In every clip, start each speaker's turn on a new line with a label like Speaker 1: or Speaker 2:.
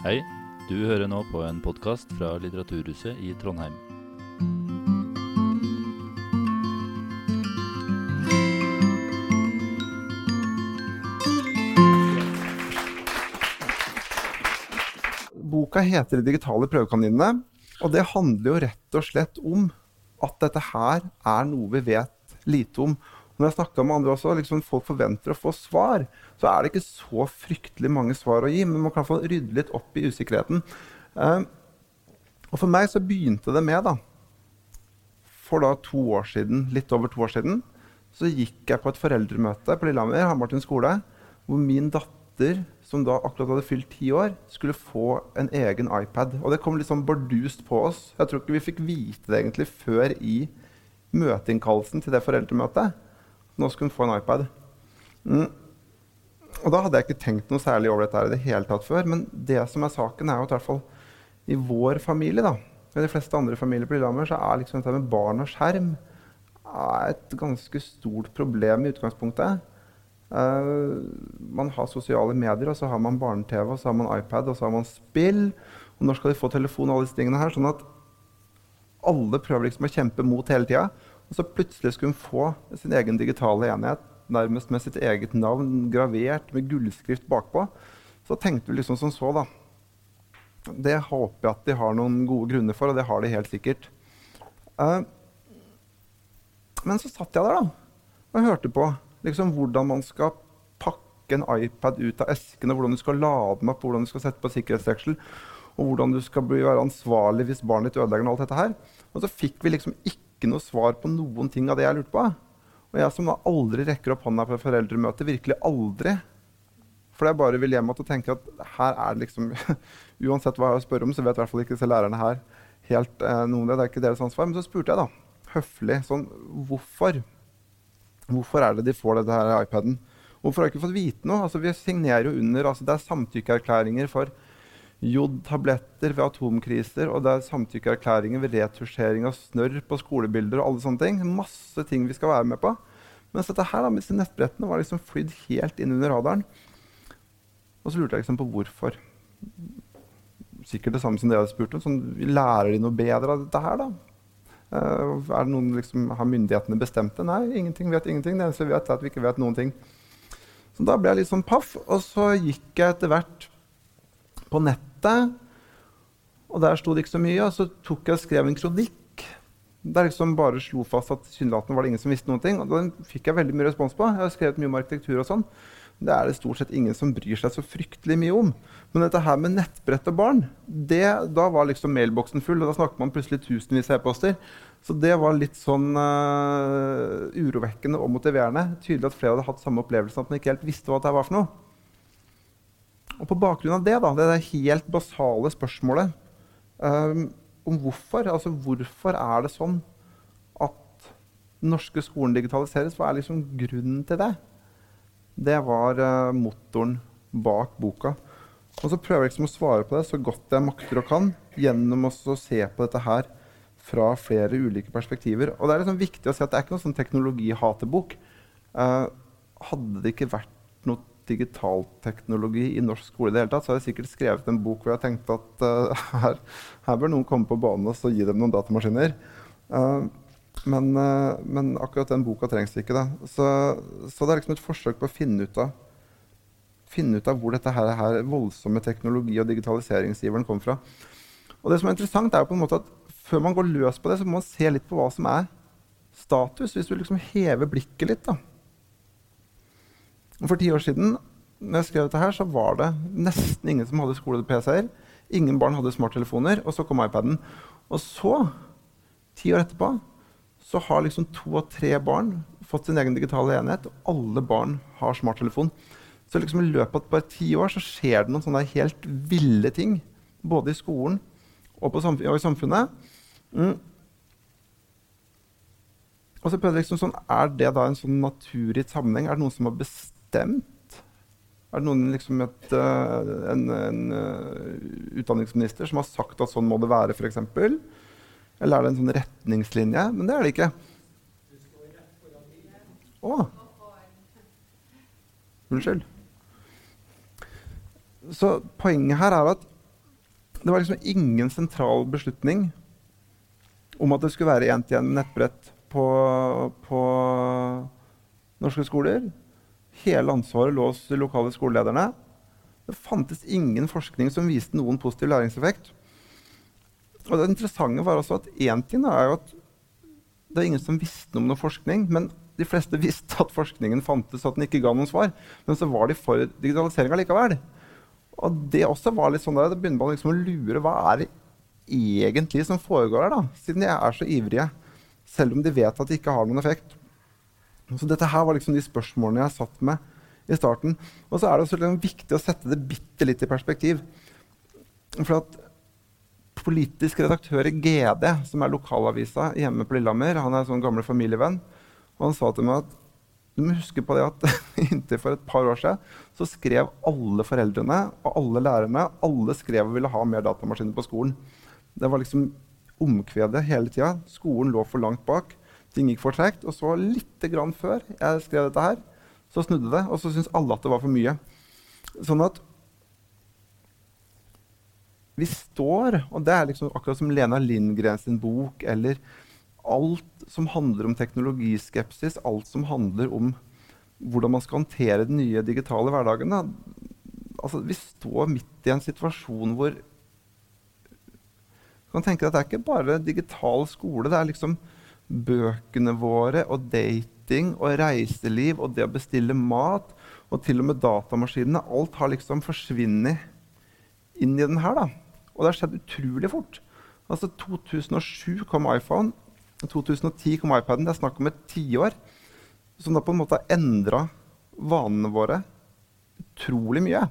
Speaker 1: Hei, du hører nå på en podkast fra Litteraturhuset i Trondheim.
Speaker 2: Boka heter 'De digitale prøvekaninene', og det handler jo rett og slett om at dette her er noe vi vet lite om. Når jeg snakka med andre også, liksom folk forventer å få svar, så er det ikke så fryktelig mange svar å gi, men man kan få rydde litt opp i usikkerheten. Uh, og for meg så begynte det med, da For da to år siden, litt over to år siden, så gikk jeg på et foreldremøte på Lillehammer, Hamartun skole, hvor min datter, som da akkurat hadde fylt ti år, skulle få en egen iPad. Og det kom litt sånn bardust på oss. Jeg tror ikke vi fikk vite det egentlig før i møteinnkallelsen til det foreldremøtet. Nå skulle hun få en iPad. Mm. Og da hadde jeg ikke tenkt noe særlig over dette her i det hele tatt før. Men det som er saken, er jo at i hvert fall i vår familie, da, i de fleste andre familier på Lillehammer, så er liksom dette med barn og skjerm et ganske stort problem i utgangspunktet. Uh, man har sosiale medier, og så har man barne-TV, og så har man iPad, og så har man spill. Og når skal de få telefon og alle disse tingene her? Sånn at alle prøver liksom å kjempe mot hele tida. Og så plutselig skulle hun få sin egen digitale enhet, nærmest med sitt eget navn gravert med gullskrift bakpå. Så tenkte vi liksom som så, da. Det håper jeg at de har noen gode grunner for, og det har de helt sikkert. Uh, men så satt jeg der da, og hørte på liksom, hvordan man skal pakke en iPad ut av esken, og hvordan du skal lade den opp, hvordan du skal sette på sikkerhetsveksel, og hvordan du skal bli, være ansvarlig hvis barnet ditt ødelegger alt dette her. Og så fikk vi liksom ikke noe svar på noen ting av det jeg lurte på. Og jeg som aldri rekker opp hånda på foreldremøte, virkelig aldri For jeg bare vil hjem og tenke at her er det liksom Uansett hva jeg spør om, så vet i hvert fall ikke disse lærerne her helt eh, noe om det. Det er ikke deres ansvar. Men så spurte jeg da, høflig sånn Hvorfor? Hvorfor er det de får dette her iPaden? Hvorfor har jeg ikke fått vite noe? Altså, vi signerer jo under, altså, Det er samtykkeerklæringer for jodtabletter ved atomkriser, og det er samtykkeerklæringer ved retusjering av snørr på skolebilder og alle sånne ting. Masse ting vi skal være med på. Mens dette her da, med disse nettbrettene var liksom flydd helt inn under radaren. Og så lurte jeg liksom på hvorfor. Sikkert det samme som dere spurte om. Sånn, lærer de noe bedre av dette her, da? Uh, er det noen, liksom, Har myndighetene bestemt det? Nei, ingenting vet ingenting. Det eneste vi vet, er at vi ikke vet noen ting. Så da ble jeg litt sånn paff, og så gikk jeg etter hvert på nettet. Og der sto det ikke så mye. Og så tok jeg og skrev en kronikk der liksom bare slo fast at tilsynelatende var det ingen som visste noen ting. Og den fikk jeg veldig mye respons på. Jeg har skrevet mye om arkitektur og sånn. Det er det stort sett ingen som bryr seg så fryktelig mye om. Men dette her med nettbrett og barn, det, da var liksom mailboksen full. Og da snakket man plutselig tusenvis av e-poster. Så det var litt sånn uh, urovekkende og motiverende. Tydelig at flere hadde hatt samme opplevelse, at man ikke helt visste hva det var for noe. Og på bakgrunn av det, da, det helt basale spørsmålet um, om hvorfor, altså hvorfor er det sånn at den norske skolen digitaliseres, hva er liksom grunnen til det? Det var uh, motoren bak boka. Og så prøver jeg liksom å svare på det så godt jeg makter og kan gjennom å se på dette her fra flere ulike perspektiver. Og det er liksom viktig å si at det er ikke noen sånn teknologihatebok. Uh, hadde det ikke vært digitalteknologi i norsk skole, i det hele tatt, så har jeg sikkert skrevet en bok hvor jeg tenkte at uh, her, her, bør noen komme på banen og gi dem noen datamaskiner. Uh, men, uh, men, akkurat den boka trengs ikke. Da. Så, så, det er liksom et forsøk på å finne ut av, finne ut av hvor dette her, her voldsomme teknologi- og digitaliseringsgiveren kom fra. Og det som er interessant, er jo på en måte at før man går løs på det, så må man se litt på hva som er status. Hvis du liksom hever blikket litt. da. For ti år siden når jeg skrev dette her, så var det nesten ingen som hadde skole-PC-er. Ingen barn hadde smarttelefoner, og så kom iPaden. Og så, ti år etterpå, så har liksom to av tre barn fått sin egen digitale enhet, og alle barn har smarttelefon. Så liksom i løpet av bare ti år så skjer det noen sånne helt ville ting. Både i skolen og, samf og i samfunnet. Mm. Og så prøvde jeg liksom sånn, Er det da en sånn naturgitt sammenheng? Er det noen som har bestemt bestemt? Er det noen liksom et, eh, en, en uh, utdanningsminister som har sagt at sånn må det være, f.eks.? Eller er det en sånn retningslinje? Men det er det ikke. Å. Unnskyld. Så poenget her er at Det var liksom ingen sentral beslutning om at det skulle være én-til-én nettbrett på, på norske skoler. Hele ansvaret lå hos de lokale skolelederne. Det fantes ingen forskning som viste noen positiv læringseffekt. Og det interessante var også at én ting er at det er ingen som visste om noe forskning, men de fleste visste at forskningen fantes, at den ikke ga noen svar. Men så var de for digitalisering likevel. Og det også var litt sånn der, det begynner man liksom å lure hva er det egentlig som foregår her, da? Siden de er så ivrige, selv om de vet at det ikke har noen effekt. Så dette her var liksom de spørsmålene jeg satt med i starten. Og så er det også liksom viktig å sette det bitte litt i perspektiv. For at politisk redaktør i GD, som er lokalavisa hjemme på Lillehammer, han er en sånn gammel familievenn, og han sa til meg at du må huske på det at inntil for et par år siden så skrev alle foreldrene og alle lærerne alle skrev og ville ha mer datamaskiner på skolen. Det var liksom omkvedet hele tida. Skolen lå for langt bak. Ting gikk for tregt. Og så litt grann før jeg skrev dette her, så snudde det, og så syntes alle at det var for mye. Sånn at vi står, og det er liksom akkurat som Lena Lindgren sin bok, eller alt som handler om teknologiskepsis, alt som handler om hvordan man skal håndtere den nye digitale hverdagen. Altså, vi står midt i en situasjon hvor du kan tenke at Det er ikke bare digital skole. Det er liksom bøkene våre og dating og reiseliv og det å bestille mat og til og med datamaskinene. Alt har liksom forsvunnet inn i den her. da. Og det har skjedd utrolig fort. Altså 2007 kom iPhone. 2010 kom iPaden. Det er snakk om et tiår som da på en måte har endra vanene våre utrolig mye.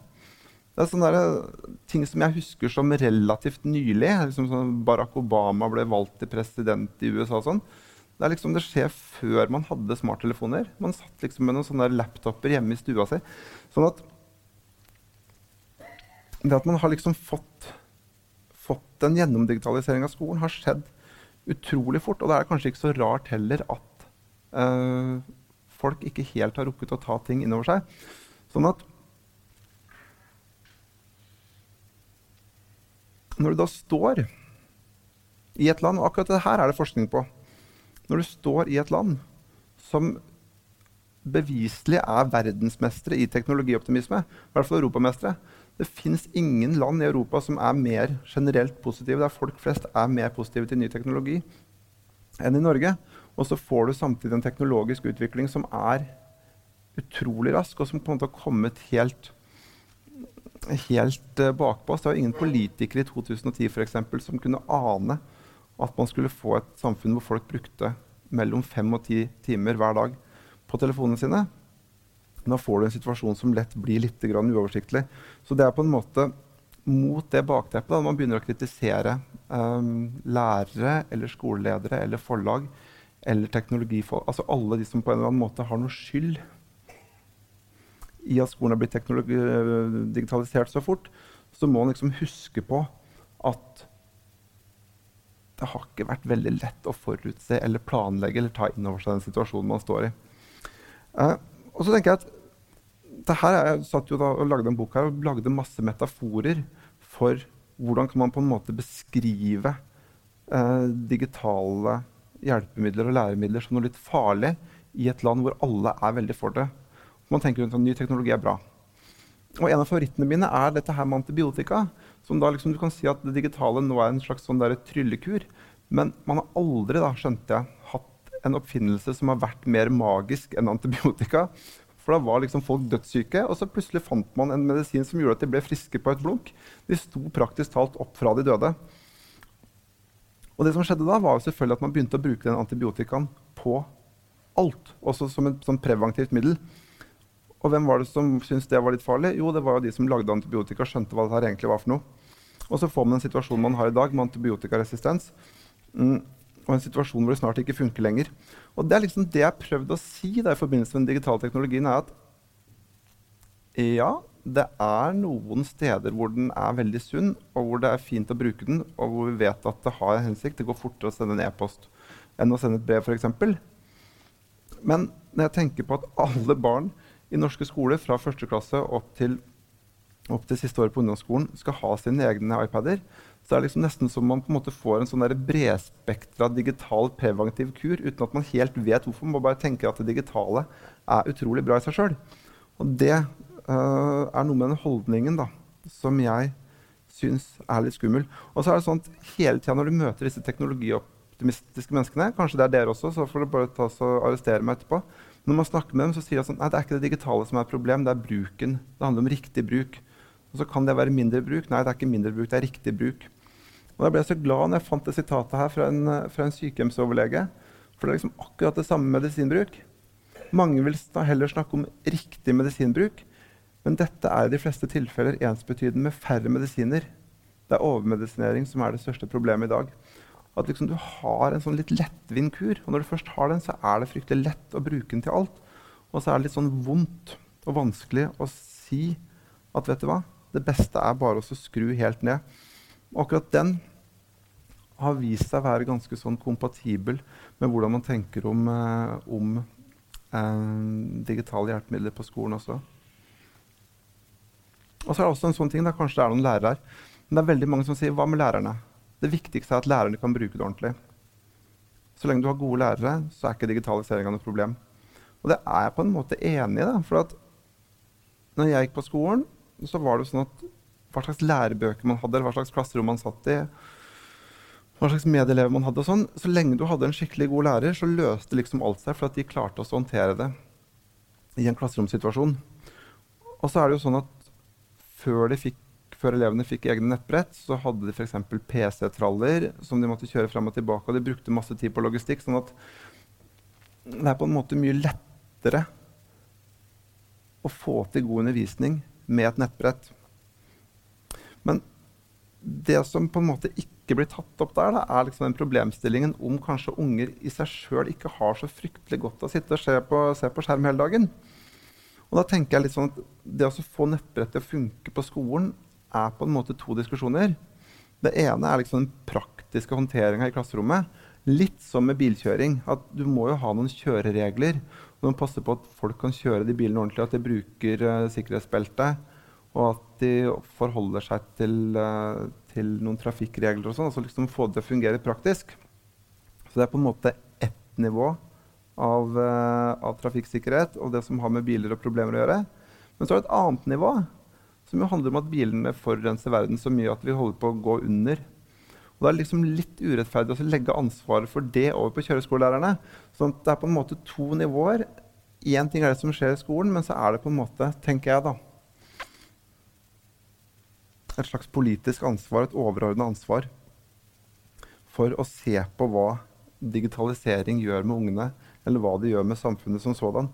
Speaker 2: Det er sånne der, ting som jeg husker som relativt nylig. Liksom sånn Barack Obama ble valgt til president i USA. og Sånn. Det, liksom, det skjer før man hadde smarttelefoner. Man satt liksom med noen sånne laptoper hjemme i stua si. Sånn at det at man har liksom fått, fått en gjennomdigitalisering av skolen, har skjedd utrolig fort. Og det er kanskje ikke så rart heller at øh, folk ikke helt har rukket å ta ting innover seg. Sånn at når du da står i et land, og akkurat det her er det forskning på Når du står i et land som beviselig er verdensmestere i teknologioptimisme, i hvert fall europamestere Det fins ingen land i Europa som er mer generelt positive, der folk flest er mer positive til ny teknologi enn i Norge. Og så får du samtidig en teknologisk utvikling som er utrolig rask, og som en måte har kommet helt helt uh, bakpå oss. Det var ingen politikere i 2010 for eksempel, som kunne ane at man skulle få et samfunn hvor folk brukte mellom fem og ti timer hver dag på telefonene sine. Da får du en situasjon som lett blir litt uoversiktlig. Så det er på en måte mot det bakteppet da man begynner å kritisere um, lærere eller skoleledere eller forlag eller teknologifolk, altså alle de som på en eller annen måte har noe skyld i at skolen har blitt digitalisert så fort, så må man liksom huske på at det har ikke vært veldig lett å forutse eller planlegge eller ta inn over seg den situasjonen man står i. Eh, og så tenker jeg at det her, Jeg satt jo da og lagde en bok her og lagde masse metaforer for hvordan kan man på en måte beskrive eh, digitale hjelpemidler og læremidler som noe litt farlig i et land hvor alle er veldig for det. Man tenker at ny teknologi er bra. Og En av favorittene mine er dette her med antibiotika. Som da liksom Du kan si at det digitale nå er en slags sånn tryllekur. Men man har aldri, da, skjønte jeg, hatt en oppfinnelse som har vært mer magisk enn antibiotika. For da var liksom folk dødssyke, og så plutselig fant man en medisin som gjorde at de ble friske på et blunk. De sto praktisk talt opp fra de døde. Og det som skjedde da, var selvfølgelig at man begynte å bruke den antibiotikaen på alt. Også som et sånn preventivt middel. Og hvem var det som syntes det var litt farlig? Jo, det var jo de som lagde antibiotika, skjønte hva det egentlig var for noe. Og så får man en situasjon man har i dag, med antibiotikaresistens. Mm, og en situasjon hvor det snart ikke funker lenger. Og det er liksom det jeg har prøvd å si da, i forbindelse med den digitale teknologien, er at ja, det er noen steder hvor den er veldig sunn, og hvor det er fint å bruke den, og hvor vi vet at det har en hensikt. Det går fortere å sende en e-post enn å sende et brev, f.eks. Men når jeg tenker på at alle barn i norske skoler fra første klasse opp til opp til siste året på ungdomsskolen skal ha sine egne iPader, så er det liksom nesten som man på en måte får en sånn bredspektra digital preventiv kur uten at man helt vet hvorfor. Man bare tenker at det digitale er utrolig bra i seg sjøl. Og det uh, er noe med den holdningen da, som jeg syns er litt skummel. Og så er det sånn at hele tida når du møter disse teknologioptimistiske menneskene, kanskje det er dere også, så får du bare ta og arrestere meg etterpå. Når man snakker med dem, så sier de sånn, at det er ikke det digitale som er et problem, det er bruken. Det handler om riktig bruk. Og så kan det være mindre bruk. Nei, det er ikke mindre bruk, det er riktig bruk. Og Da ble jeg så glad når jeg fant det sitatet her fra en, fra en sykehjemsoverlege. For det er liksom akkurat det samme medisinbruk. Mange vil heller snakke om riktig medisinbruk, men dette er i de fleste tilfeller ensbetydende med færre medisiner. Det er overmedisinering som er det største problemet i dag. At liksom du har en sånn litt lettvint kur. Og når du først har den, så er det fryktelig lett å bruke den til alt. Og så er det litt sånn vondt og vanskelig å si at vet du hva, det beste er bare å skru helt ned. Akkurat den har vist seg å være ganske sånn kompatibel med hvordan man tenker om, eh, om eh, digitale hjelpemidler på skolen også. Og så er det også en sånn ting, da, Kanskje det er noen lærere her. Men det er veldig mange som sier hva med lærerne? Det viktigste er at lærerne kan bruke det ordentlig. Så lenge du har gode lærere, så er ikke digitaliseringa noe problem. Og det er jeg på en måte enig i. da, for at når jeg gikk på skolen, så var det sånn at hva slags lærebøker man hadde, hva slags klasserom man satt i, hva slags medelever man hadde. og sånn. Så lenge du hadde en skikkelig god lærer, så løste liksom alt seg, for at de klarte å håndtere det i en klasseromsituasjon. Og så er det jo sånn at før, fikk, før elevene fikk egne nettbrett, så hadde de f.eks. PC-traller som de måtte kjøre fram og tilbake, og de brukte masse tid på logistikk. sånn at det er på en måte mye lettere å få til god undervisning med et nettbrett. Men det som på en måte ikke blir tatt opp der, da, er liksom den problemstillingen om kanskje unger i seg sjøl ikke har så fryktelig godt av å sitte og se på, se på, skjerm hele dagen. Og da tenker jeg litt sånn at Det å få nettbrett til å funke på skolen er på en måte to diskusjoner. Det ene er liksom den praktiske håndteringa i klasserommet. Litt som med bilkjøring. at Du må jo ha noen kjøreregler. Du man passer på at folk kan kjøre de bilene ordentlig, at de bruker uh, sikkerhetsbeltet, og at de forholder seg til, uh, til noen trafikkregler og sånn. Altså liksom få det til å fungere praktisk. Så det er på en måte ett nivå av, uh, av, trafikksikkerhet og det som har med biler og problemer å gjøre. Men så er det et annet nivå som handler om at bilene forurenser verden så mye at vi holder på å gå under. Og Det er liksom litt urettferdig å legge ansvaret for det over på kjøreskolelærerne. Så det er på en måte to nivåer. Én ting er det som skjer i skolen, men så er det på en måte, tenker jeg da, et slags politisk ansvar, et overordna ansvar, for å se på hva digitalisering gjør med ungene, eller hva det gjør med samfunnet som sådan.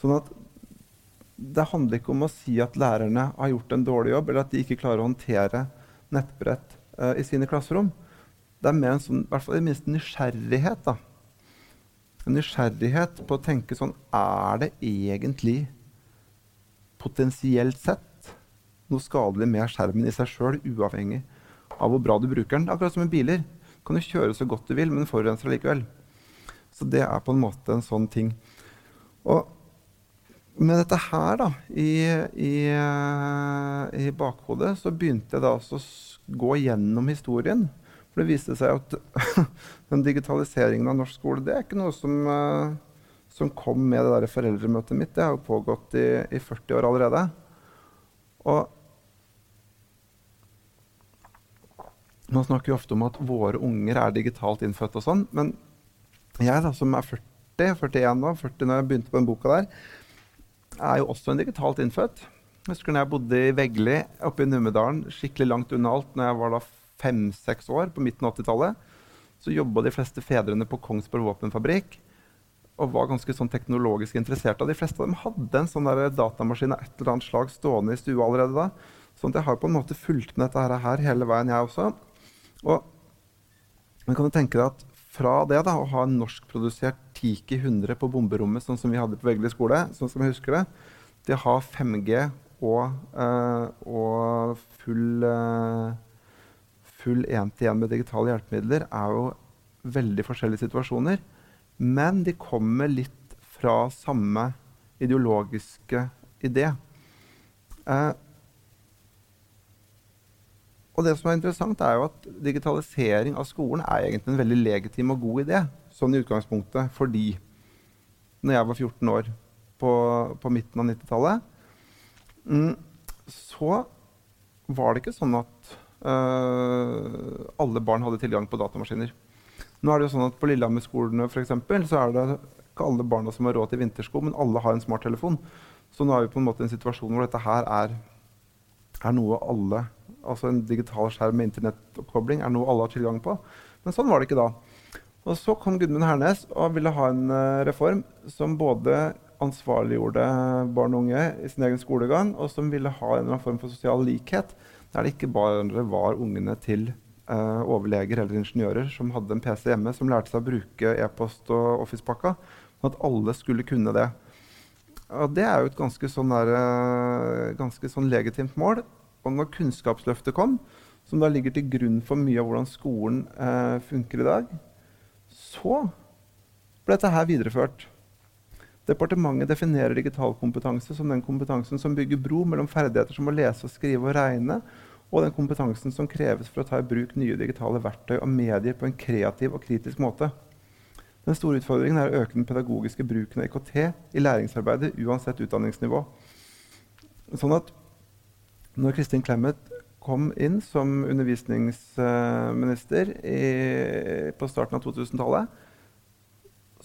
Speaker 2: Sånn at det handler ikke om å si at lærerne har gjort en dårlig jobb, eller at de ikke klarer å håndtere nettbrett uh, i sine klasserom. Det er mer en sånn, i hvert fall i nysgjerrighet. da. En nysgjerrighet på å tenke sånn Er det egentlig potensielt sett noe skadelig med skjermen i seg sjøl, uavhengig av hvor bra du bruker den. Akkurat som med biler. Du kan jo kjøre så godt du vil, men forurenser likevel. Så det er på en måte en sånn ting. Og med dette her da, i, i, i bakhodet så begynte jeg da å gå gjennom historien. For det viste seg at den digitaliseringen av norsk skole det er ikke noe som, eh, som kom med det der foreldremøtet mitt. Det har jo pågått i, i 40 år allerede. Og Nå snakker vi ofte om at våre unger er digitalt innfødt og sånn, men jeg da, som er 40, 41 nå, 40 når jeg begynte på den boka der, er jo også en digitalt innfødt. Jeg husker når jeg bodde i Vegli oppe i Numedalen, skikkelig langt unna alt, når jeg var da fem-seks år på midten av 80-tallet, så jobba de fleste fedrene på Kongsberg våpenfabrikk og var ganske sånn teknologisk interessert. Og de fleste av dem hadde en sånn datamaskin av et eller annet slag stående i stua allerede da. Sånn at jeg har på en måte fulgt med dette her hele veien, jeg også. Og men kan du tenke deg at fra det da, å ha en norskprodusert Tiki 100 på bomberommet, sånn som vi hadde på Veggli skole, sånn som jeg husker det, til å ha 5G og, uh, og full, uh, full 1-til-1 med digitale hjelpemidler, er jo veldig forskjellige situasjoner. Men de kommer litt fra samme ideologiske idé. Eh, og det som er interessant, er jo at digitalisering av skolen er egentlig en veldig legitim og god idé. Sånn i utgangspunktet. Fordi når jeg var 14 år på, på midten av 90-tallet, mm, så var det ikke sånn at alle barn hadde tilgang på datamaskiner. Nå er det jo sånn at På Lillehammer-skolene er det ikke alle barna som har råd til vintersko, men alle har en smarttelefon. Så nå er vi på en måte i en situasjon hvor dette her er, er noe alle altså en digital skjerm med internettoppkobling er noe alle har tilgang på. Men sånn var det ikke da. Og så kom Gudmund Hernes og ville ha en uh, reform som både ansvarliggjorde barn og unge i sin egen skolegang, og som ville ha en eller annen form for sosial likhet, der det ikke bare var ungene til uh, overleger eller ingeniører som hadde en PC hjemme, som lærte seg å bruke e-post og Office-pakka, men at alle skulle kunne det. Og det er jo et ganske sånn, der, uh, ganske sånn legitimt mål. Og når Kunnskapsløftet kom, som da ligger til grunn for mye av hvordan skolen eh, funker i dag, så ble dette her videreført. Departementet definerer digital kompetanse som den kompetansen som bygger bro mellom ferdigheter som å lese, og skrive og regne, og den kompetansen som kreves for å ta i bruk nye digitale verktøy og medier på en kreativ og kritisk måte. Den store utfordringen er å øke den pedagogiske bruken av IKT i læringsarbeidet uansett utdanningsnivå. Sånn at når Kristin Clemet kom inn som undervisningsminister i, på starten av 2000-tallet,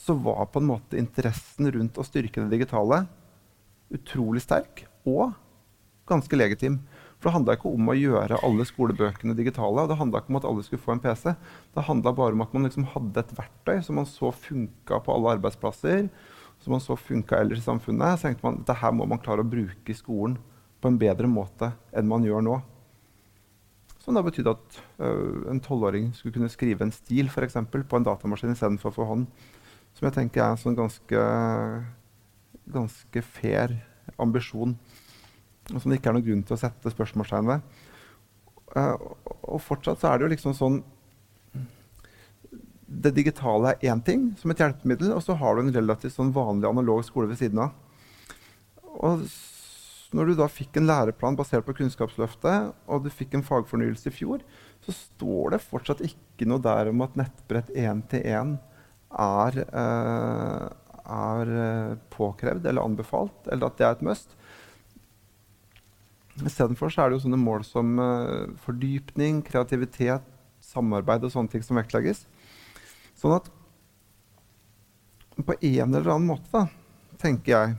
Speaker 2: så var på en måte interessen rundt å styrke det digitale utrolig sterk og ganske legitim. For det handla ikke om å gjøre alle skolebøkene digitale. Det handla ikke om at alle skulle få en PC. Det handla bare om at man liksom hadde et verktøy som man så funka på alle arbeidsplasser. Som man så funka ellers i samfunnet. Så tenkte man at dette må man klare å bruke i skolen på en bedre måte enn man gjør nå. Som da betydde at øh, en tolvåring skulle kunne skrive en stil for eksempel, på en datamaskin istedenfor for hånd. Som jeg tenker er en sånn ganske, ganske fair ambisjon. Og som det ikke er noen grunn til å sette spørsmålstegn ved. Uh, og fortsatt så er det jo liksom sånn Det digitale er én ting som et hjelpemiddel, og så har du en relativt sånn vanlig analog skole ved siden av. Og når du da fikk en læreplan basert på Kunnskapsløftet, og du fikk en fagfornyelse i fjor, så står det fortsatt ikke noe der om at nettbrett 1-til-1 er, eh, er eh, påkrevd eller anbefalt, eller at det er et must. Istedenfor er det jo sånne mål som uh, fordypning, kreativitet, samarbeid og sånne ting som vektlegges. Sånn at på en eller annen måte, da, tenker jeg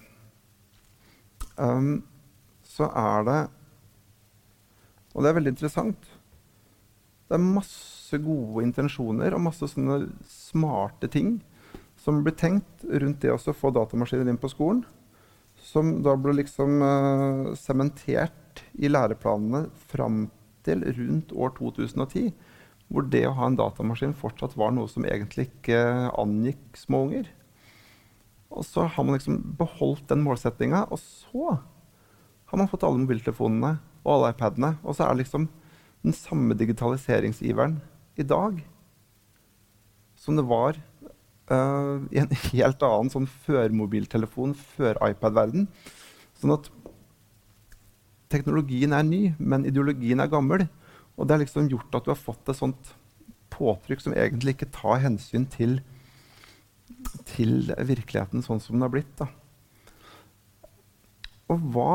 Speaker 2: um, så er det Og det er veldig interessant. Det er masse gode intensjoner og masse sånne smarte ting som blir tenkt rundt det å få datamaskiner inn på skolen. Som da ble liksom sementert uh, i læreplanene fram til rundt år 2010. Hvor det å ha en datamaskin fortsatt var noe som egentlig ikke angikk små unger. Og så har man liksom beholdt den målsettinga, og så har man fått alle mobiltelefonene og alle iPadene. Og så er liksom den samme digitaliseringsiveren i dag som det var uh, en helt annen sånn før-mobiltelefon, før-iPad-verden. Sånn at teknologien er ny, men ideologien er gammel. Og det har liksom gjort at du har fått et sånt påtrykk som egentlig ikke tar hensyn til, til virkeligheten sånn som den har blitt. Da. Og hva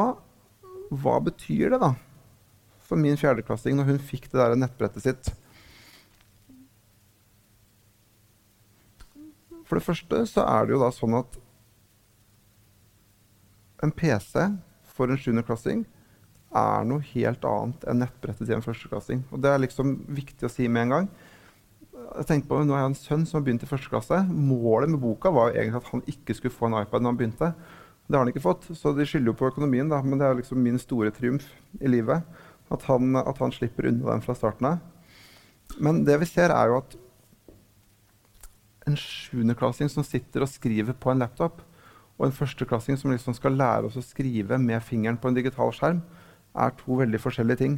Speaker 2: hva betyr det da for min fjerdeklassing når hun fikk det der nettbrettet sitt? For det første så er det jo da sånn at en PC for en sjuendeklassing er noe helt annet enn nettbrettet til en førsteklassing. Og det er liksom viktig å si med en gang. Jeg tenkte på, Nå har jeg en sønn som har begynt i første klasse. Målet med boka var jo egentlig at han ikke skulle få en iPad når han begynte. Det har han ikke fått, så de skylder jo på økonomien, da. Men det er liksom min store triumf i livet. At han, at han slipper unna den fra starten av. Men det vi ser, er jo at en sjuendeklassing som sitter og skriver på en laptop, og en førsteklassing som liksom skal lære oss å skrive med fingeren på en digital skjerm, er to veldig forskjellige ting.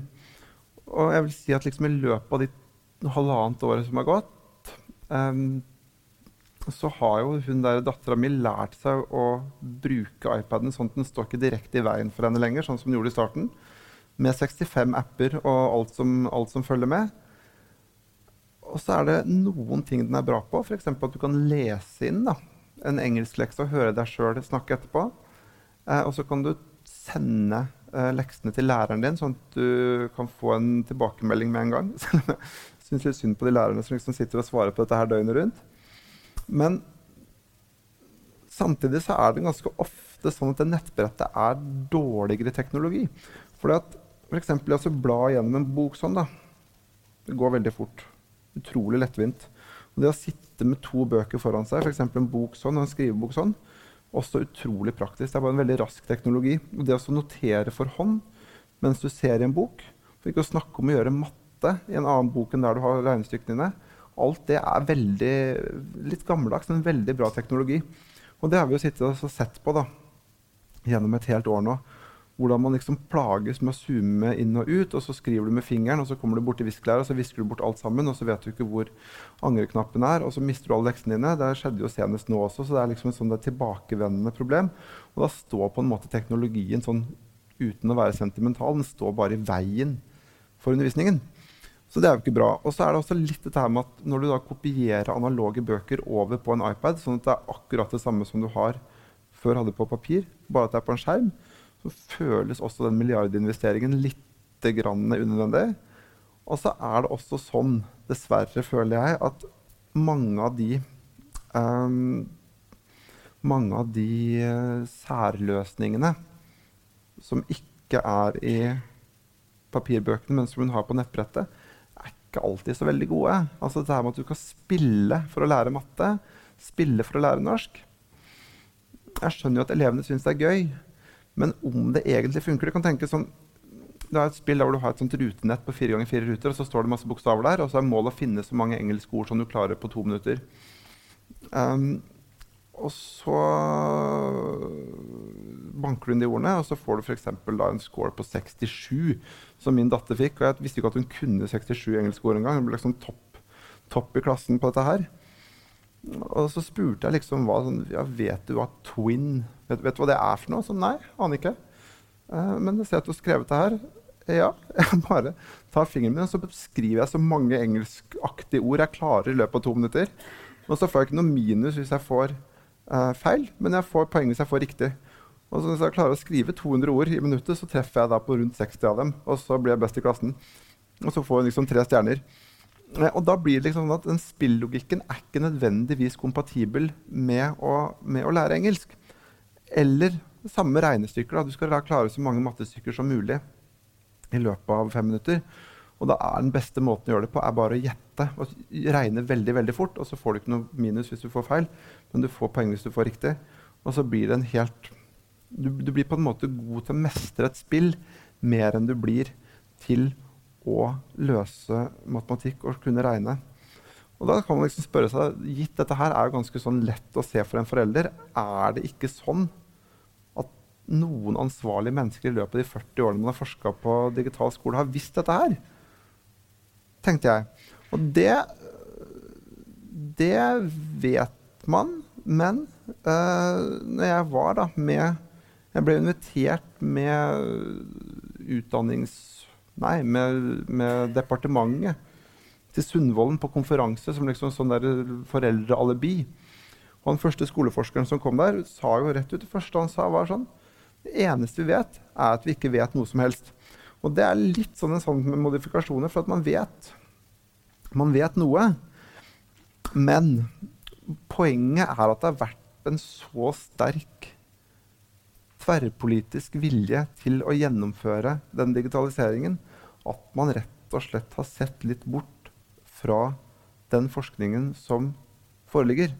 Speaker 2: Og jeg vil si at liksom i løpet av de halvannet året som har gått, um, så har jo hun der dattera mi lært seg å bruke iPaden sånn at den står ikke direkte i veien for henne lenger, sånn som den gjorde i starten. med 65 apper og alt som, alt som følger med. Og så er det noen ting den er bra på, f.eks. at du kan lese inn da, en engelsklekse og høre deg sjøl snakke etterpå. Eh, og så kan du sende leksene til læreren din, sånn at du kan få en tilbakemelding med en gang. Jeg syns litt synd på de lærerne som liksom sitter og svarer på dette her døgnet rundt. Men samtidig så er det ganske ofte sånn at det nettbrettet er dårligere teknologi. Fordi at f.eks. Altså, bla gjennom en bok sånn, da. Det går veldig fort. Utrolig lettvint. Og det å sitte med to bøker foran seg, f.eks. en bok sånn og en skrivebok sånn, også utrolig praktisk. Det er bare en veldig rask teknologi. Og det å notere for hånd mens du ser i en bok, for ikke å snakke om å gjøre matte i en annen bok enn der du har regnestykkene dine, alt det er veldig, litt gammeldags, men veldig bra teknologi. Og det har vi jo sittet og sett på da, gjennom et helt år nå hvordan man liksom plages med å zoome inn og ut, og så skriver du med fingeren, og så kommer du bort til visklæret, og så visker du bort alt sammen, og så vet du ikke hvor angreknappen er, og så mister du alle leksene dine. Det skjedde jo senest nå også, så det er liksom et sånn tilbakevendende problem. Og da står på en måte teknologien sånn uten å være sentimental, den står bare i veien for undervisningen. Så det er jo ikke bra. Og så er det også litt dette her med at når du da kopierer analoge bøker over på en iPad, sånn at det er akkurat det samme som du har før hadde på papir, bare at det er på en skjerm, så føles også den milliardinvesteringen litt unødvendig. Og så er det også sånn, dessverre føler jeg, at mange av de um, Mange av de uh, særløsningene som ikke er i papirbøkene, men som hun har på nettbrettet, er ikke alltid så veldig gode. Altså det her med at du kan spille for å lære matte, spille for å lære norsk. Jeg skjønner jo at elevene syns det er gøy, men om det egentlig funker Det kan tenkes sånn det er et spill der du har et sånt rutenett på fire ganger fire ruter, og så står det masse bokstaver der, og så er målet å finne så mange engelske ord som du klarer på to minutter. Um, og så banker du inn de ordene, og så får du f.eks. en score på 67, som min datter fikk. Og jeg visste ikke at hun kunne 67 engelske ord engang. Hun ble liksom topp, topp i klassen på dette her. Og så spurte jeg liksom hva sånn, ja, Vet du hva twin vet, vet, du hva det er for noe? Så nei, aner ikke. Uh, men jeg ser at du har skrevet det her. Ja. Jeg bare tar fingeren min og så beskriver jeg så mange engelskaktige ord jeg klarer i løpet av to minutter. Og så får jeg ikke noe minus hvis jeg får uh, feil, men jeg får poeng hvis jeg får riktig. Og så Hvis jeg klarer å skrive 200 ord i minuttet, så treffer jeg da på rundt 60 av dem. Og så blir jeg best i klassen. Og så får jeg liksom tre stjerner. Eh, og da blir det liksom sånn at den spillogikken er ikke nødvendigvis kompatibel med å, med å lære engelsk. Eller samme regnestykker. Du skal klare så mange mattestykker som mulig i løpet av fem minutter. Og da er den beste måten å gjøre det på er bare å gjette og regne veldig veldig fort. Og så får du ikke noe minus hvis du får feil, men du får poeng hvis du får riktig. Og så blir det en helt du, du blir på en måte god til å mestre et spill mer enn du blir til å løse matematikk og kunne regne. Og da kan man liksom spørre seg, Gitt dette her er jo ganske sånn lett å se for en forelder, er det ikke sånn at noen ansvarlige mennesker i løpet av de 40 årene man har forska på digital skole, har visst dette her? Tenkte jeg. Og det, det vet man. Men uh, når jeg var da med Jeg ble invitert med utdannings Nei, med, med departementet til Sundvolden på konferanse som liksom sånn der foreldrealibi. Og den første skoleforskeren som kom der, sa jo rett ut det første han sa, var sånn Det eneste vi vet, er at vi ikke vet noe som helst. Og det er litt sånn en sånn med modifikasjoner, for at man vet. Man vet noe. Men poenget er at det har vært en så sterk tverrpolitisk vilje til å gjennomføre den digitaliseringen at man rett og slett har sett litt bort fra den forskningen som foreligger.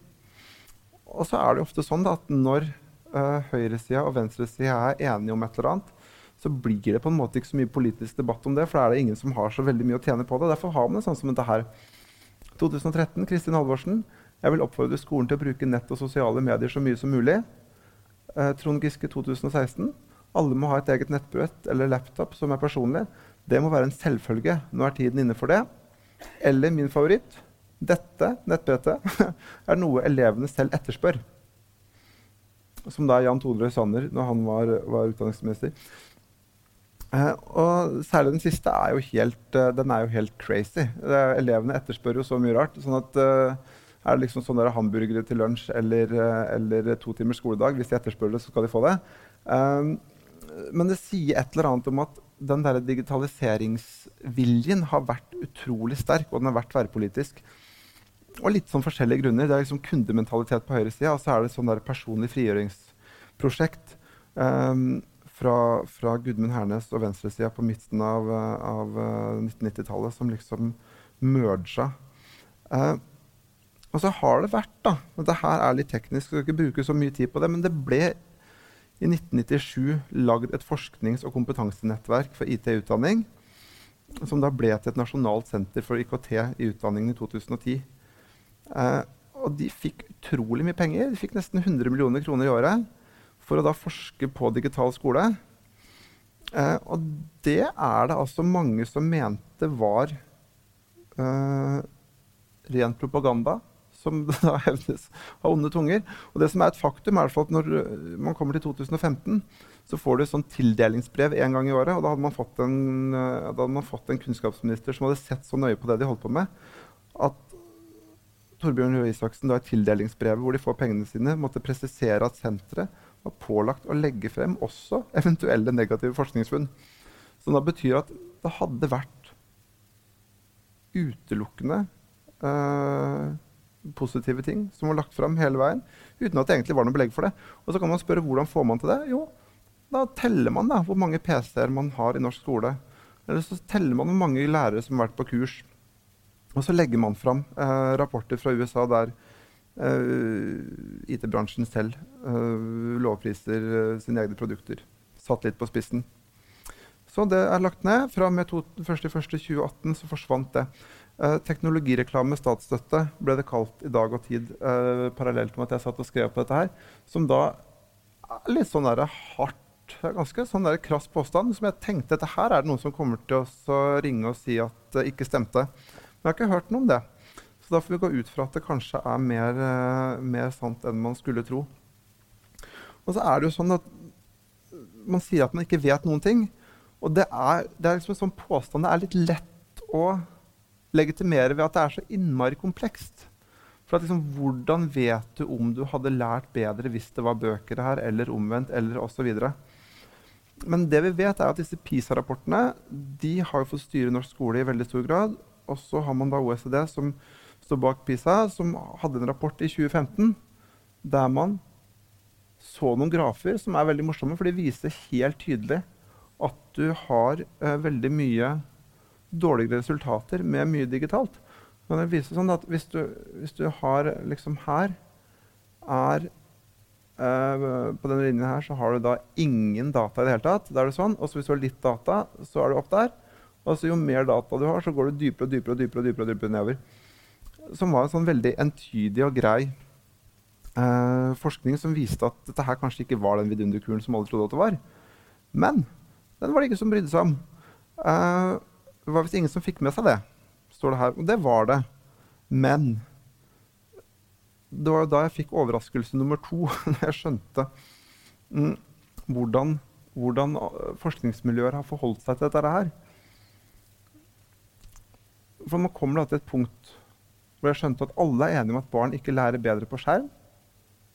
Speaker 2: Og så er det ofte sånn da, at når uh, høyresida og venstresida er enige om et eller annet, så blir det på en måte ikke så mye politisk debatt om det, for da er det ingen som har så veldig mye å tjene på det. Derfor har man det sånn som dette her. 2013, Kristin Halvorsen. Jeg vil oppfordre skolen til å bruke nett og sosiale medier så mye som mulig. Uh, Trond Giske 2016. Alle må ha et eget nettbrett eller laptop som er personlig. Det må være en selvfølge. Nå er tiden inne for det. Eller min favoritt dette nettbrettet er noe elevene selv etterspør. Som da Jan Tore Sanner når han var, var utdanningsminister. Eh, og særlig den siste er jo helt, eh, den er jo helt crazy. Eh, elevene etterspør jo så mye rart. sånn at eh, Er det liksom sånne hamburgere til lunsj eller, eh, eller to timers skoledag? Hvis de etterspør det, så skal de få det. Eh, men det sier et eller annet om at den der digitaliseringsviljen har vært utrolig sterk, og den har vært tverrpolitisk. Og litt sånn forskjellige grunner. Det er liksom kundementalitet på høyresida, og så er det sånn der personlig frigjøringsprosjekt um, fra, fra, Gudmund Hernes og venstresida på midten av, av 1990-tallet som liksom merga. Uh, og så har det vært, da og det her er litt teknisk, skal ikke bruke så mye tid på det, men det ble i 1997 lagd et forsknings- og kompetansenettverk for IT-utdanning, som da ble til et nasjonalt senter for IKT i utdanningen i 2010. Eh, og de fikk utrolig mye penger. De fikk nesten 100 millioner kroner i året for å da forske på digital skole. Eh, og det er det altså mange som mente var eh, ren propaganda som da hevdes av onde tunger. Og det som er et faktum, er at når eh, man kommer til 2015, så får du et sånt tildelingsbrev en gang i året. Og da hadde en, da hadde man fått en kunnskapsminister som hadde sett så nøye på det de holdt på med, at Torbjørn Røe Isaksen da i tildelingsbrevet hvor de får pengene sine, måtte presisere at senteret var pålagt å legge frem også eventuelle negative forskningsfunn. Som da betyr at det hadde vært utelukkende uh, positive ting som var lagt fram hele veien, uten at det egentlig var noe belegg for det. Og så kan man spørre hvordan får man til det? Jo, da teller man da hvor mange PC-er man har i norsk skole. Eller så teller man hvor mange lærere som har vært på kurs. Og så legger man fram eh, rapporter fra USA der eh, IT-bransjen selv eh, lovpriser eh, sine egne produkter. Satt litt på spissen. Så det er lagt ned. Fra og med 1.1.2018 så forsvant det. Eh, teknologireklame statsstøtte ble det kalt i dag og tid, eh, parallelt med at jeg satt og skrev på dette her. Som da er litt sånn der hardt Ganske sånn der krass påstand som jeg tenkte dette her er det noen som kommer til å ringe og si at det ikke stemte. Men jeg har ikke hørt noe om det. Så da får vi gå ut fra at det kanskje er mer, eh, mer sant enn man skulle tro. Og så er det jo sånn at man sier at man ikke vet noen ting. Og det er, det er liksom en sånn påstand det er litt lett å legitimere ved at det er så innmari komplekst. For at liksom, Hvordan vet du om du hadde lært bedre hvis det var bøker her, eller omvendt, eller osv.? Men det vi vet, er at disse PISA-rapportene de har fått styre norsk skole i veldig stor grad. Og så har man da OECD, som står bak PISA, som hadde en rapport i 2015 der man så noen grafer som er veldig morsomme, for de viser helt tydelig at du har uh, veldig mye dårligere resultater med mye digitalt. Men det viser sånn at hvis du, hvis du har liksom her er eh, På denne linjen her så har du da ingen data i det hele tatt. Da er det sånn. Og så hvis du har litt data, så er du opp der. Og jo mer data du har, så går du dypere og dypere og dypere, og dypere, og dypere nedover. Som var en sånn veldig entydig og grei eh, forskning som viste at dette her kanskje ikke var den vidunderkuren som alle trodde at det var. Men den var det ikke som brydde seg om. Uh, det var visst ingen som fikk med seg det, står det her. Og det var det. Men det var jo da jeg fikk overraskelse nummer to, da jeg skjønte mm, hvordan, hvordan, øh, forskningsmiljøer har forholdt seg til dette her. For man kommer da til et punkt hvor jeg skjønte at alle er enige om at barn ikke lærer bedre på skjerm.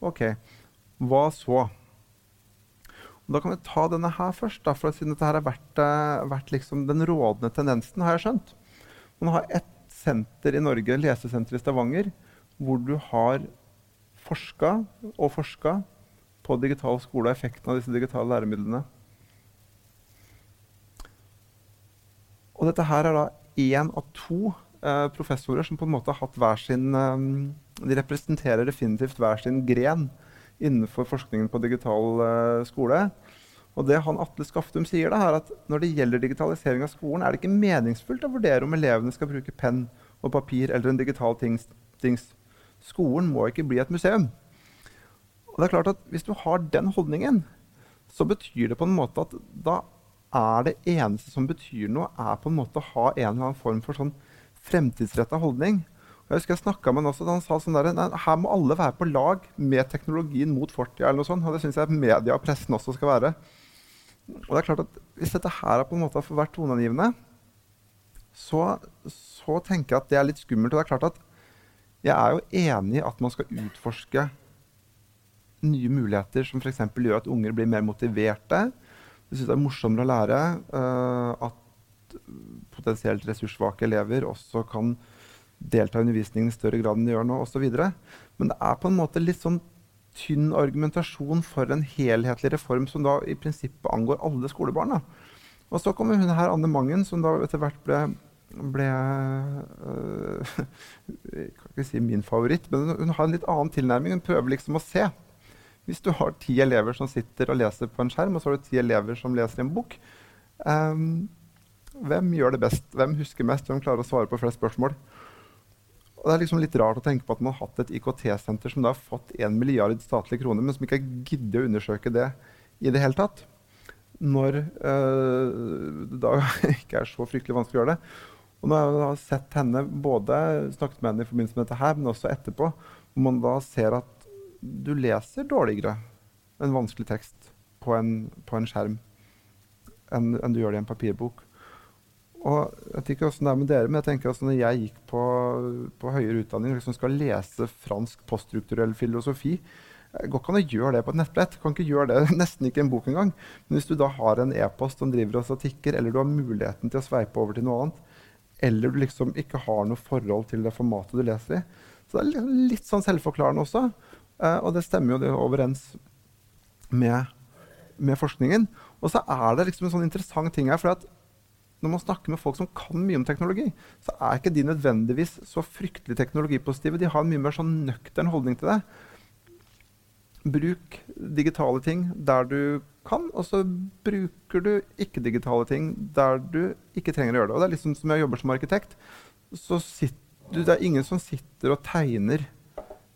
Speaker 2: Ok, hva så? Da kan vi ta denne her først, da, for siden dette her har vært, uh, vært liksom den rådende tendensen. har jeg skjønt. Man har ett senter i Norge, lesesenter i Stavanger, hvor du har forska og forska på digital skole og effekten av disse digitale læremidlene. Og dette her er da én av to uh, professorer som på en måte har hatt hver sin um, De representerer definitivt hver sin gren innenfor forskningen på digital uh, skole. Og det han Atle Skaftum sier, da, er at når det gjelder digitalisering av skolen, er det ikke meningsfullt å vurdere om elevene skal bruke penn og papir eller en digital tings. tings. Skolen må ikke bli et museum. Og det er klart at Hvis du har den holdningen, så betyr det på en måte at da er det eneste som betyr noe, er på en måte å ha en eller annen form for sånn fremtidsretta holdning. Jeg husker jeg snakka med han også, da han sa sånn der, nei, her må alle være på lag med teknologien mot fortida. og Det syns jeg media og pressen også skal være. Og det er klart at Hvis dette her er på en måte har vært toneangivende, så, så, tenker jeg at det er litt skummelt. Og det er klart at jeg er jo enig i at man skal utforske nye muligheter som f.eks. gjør at unger blir mer motiverte. Jeg syns det er morsommere å lære uh, at potensielt ressurssvake elever også kan delta i undervisningen i større grad enn de gjør nå, osv. Men det er på en måte litt sånn tynn argumentasjon for en helhetlig reform som da i prinsippet angår alle skolebarn. Og så kommer hun her, Anne Mangen, som da etter hvert ble, ble øh, kan ikke si min favoritt, men hun har en litt annen tilnærming. Hun prøver liksom å se. Hvis du har ti elever som sitter og leser på en skjerm, og så har du ti elever som leser i en bok, um, hvem gjør det best? Hvem husker mest? Hvem klarer å svare på flest spørsmål? Og det er liksom litt rart å tenke på at man har hatt et IKT-senter som da har fått 1 milliard statlige kroner, men som ikke har giddet å undersøke det i det hele tatt. Når øh, det da ikke er så fryktelig vanskelig å gjøre det. Og når jeg har sett henne både snakket med henne i forbindelse med dette her, men også etterpå, hvor man da ser at du leser dårligere en vanskelig tekst på en, på en skjerm enn, enn du gjør det i en papirbok. Og jeg ikke hvordan det er med dere, men jeg tenker altså når jeg gikk på, på høyere utdanning og liksom skal lese fransk poststrukturell filosofi det går ikke an å gjøre det på et nettbrett. Kan ikke gjøre det, Nesten ikke en bok engang. Men hvis du da har en e-post som driver og tikker, eller du har muligheten til å sveipe over til noe annet, eller du liksom ikke har noe forhold til det formatet du leser i Så det er litt, sånn selvforklarende også. Uh, og det stemmer jo det overens med, med forskningen. Og så er det liksom en sånn interessant ting her. for at når man snakker med folk som kan mye om teknologi, så er ikke de nødvendigvis så fryktelig teknologipositive. De har en mye mer sånn nøktern holdning til det. Bruk digitale ting der du kan, og så bruker du ikke-digitale ting der du ikke trenger å gjøre det. Og det er liksom som jeg jobber som arkitekt, så du, det er ingen som sitter og tegner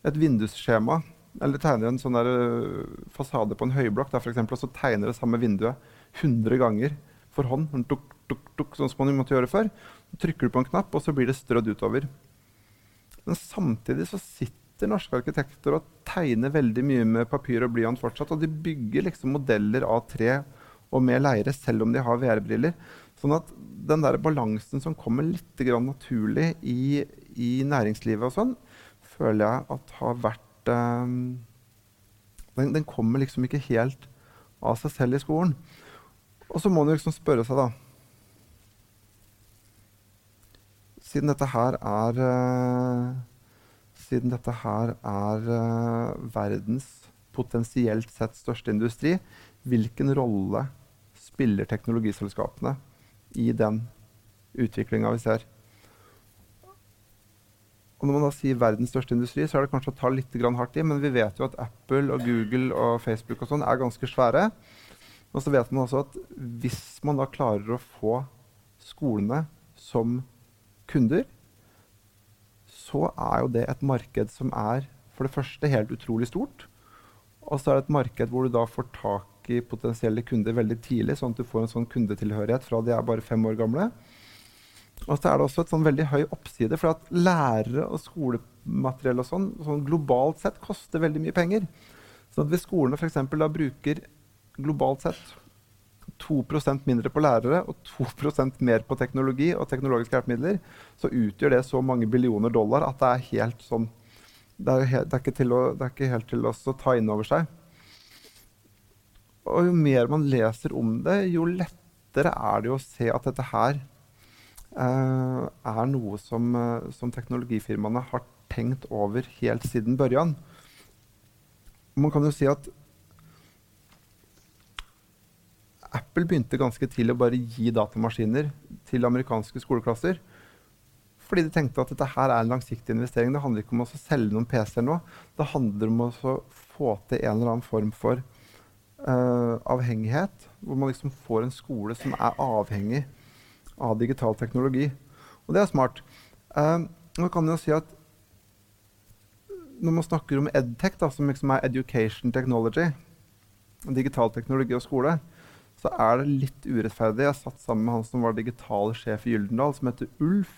Speaker 2: et vindusskjema eller tegner en sånn der, uh, fasade på en høyblokk der for eksempel, og så tegner det samme vinduet 100 ganger for hånd. Tuk, tuk, tuk, sånn som man måtte gjøre før. Så trykker du på en knapp, og så blir det strødd utover. Men samtidig så sitter norske arkitekter og tegner veldig mye med papir og blyant fortsatt. Og de bygger liksom modeller av tre og med leire, selv om de har VR-briller. Sånn at den der balansen som kommer litt naturlig i, i, næringslivet og sånn, føler jeg at har vært eh, den, den kommer liksom ikke helt av seg selv i skolen. Og så må man liksom spørre seg, da Siden dette her er uh, Siden dette her er uh, verdens potensielt sett største industri, hvilken rolle spiller teknologiselskapene i den utviklinga vi ser? Og når man da sier verdens største industri, så er det kanskje å ta litt hardt i, men vi vet jo at Apple og Google og Facebook og sånn er ganske svære. Og så vet man også at hvis man da klarer å få skolene som kunder, så er jo det et marked som er for det første helt utrolig stort. Og så er det et marked hvor du da får tak i potensielle kunder veldig tidlig, sånn at du får en sånn kundetilhørighet fra de er bare fem år gamle. Og så er det også et sånn veldig høy oppside, for at lærere og skolemateriell og sånn, sånn globalt sett koster veldig mye penger. Så hvis skolene f.eks. da bruker globalt sett 2% mindre på lærere og 2% mer på teknologi og teknologiske hjelpemidler, så utgjør det så mange billioner dollar at det er helt sånn Det er, helt, det er, ikke, å, det er ikke, helt til å ta inn over seg. Og jo mer man leser om det, jo lettere er det å se at dette her eh, er noe som, uh, som teknologifirmaene har tenkt over helt siden børjan. Man kan jo si at Apple begynte ganske tidlig å bare gi datamaskiner til amerikanske skoleklasser. Fordi de tenkte at dette her er en langsiktig investering. Det handler ikke om å selge noen PC-er nå. Det handler om å få til en eller annen form for uh, avhengighet. Hvor man liksom får en skole som er avhengig av digital teknologi. Og det er smart. Uh, man kan jo si at når man snakker om EdTech, da, som liksom er Education Technology, digital teknologi og skole, så er det litt urettferdig. Jeg satt sammen med han som var digital sjef i Gyldendal, som heter Ulf.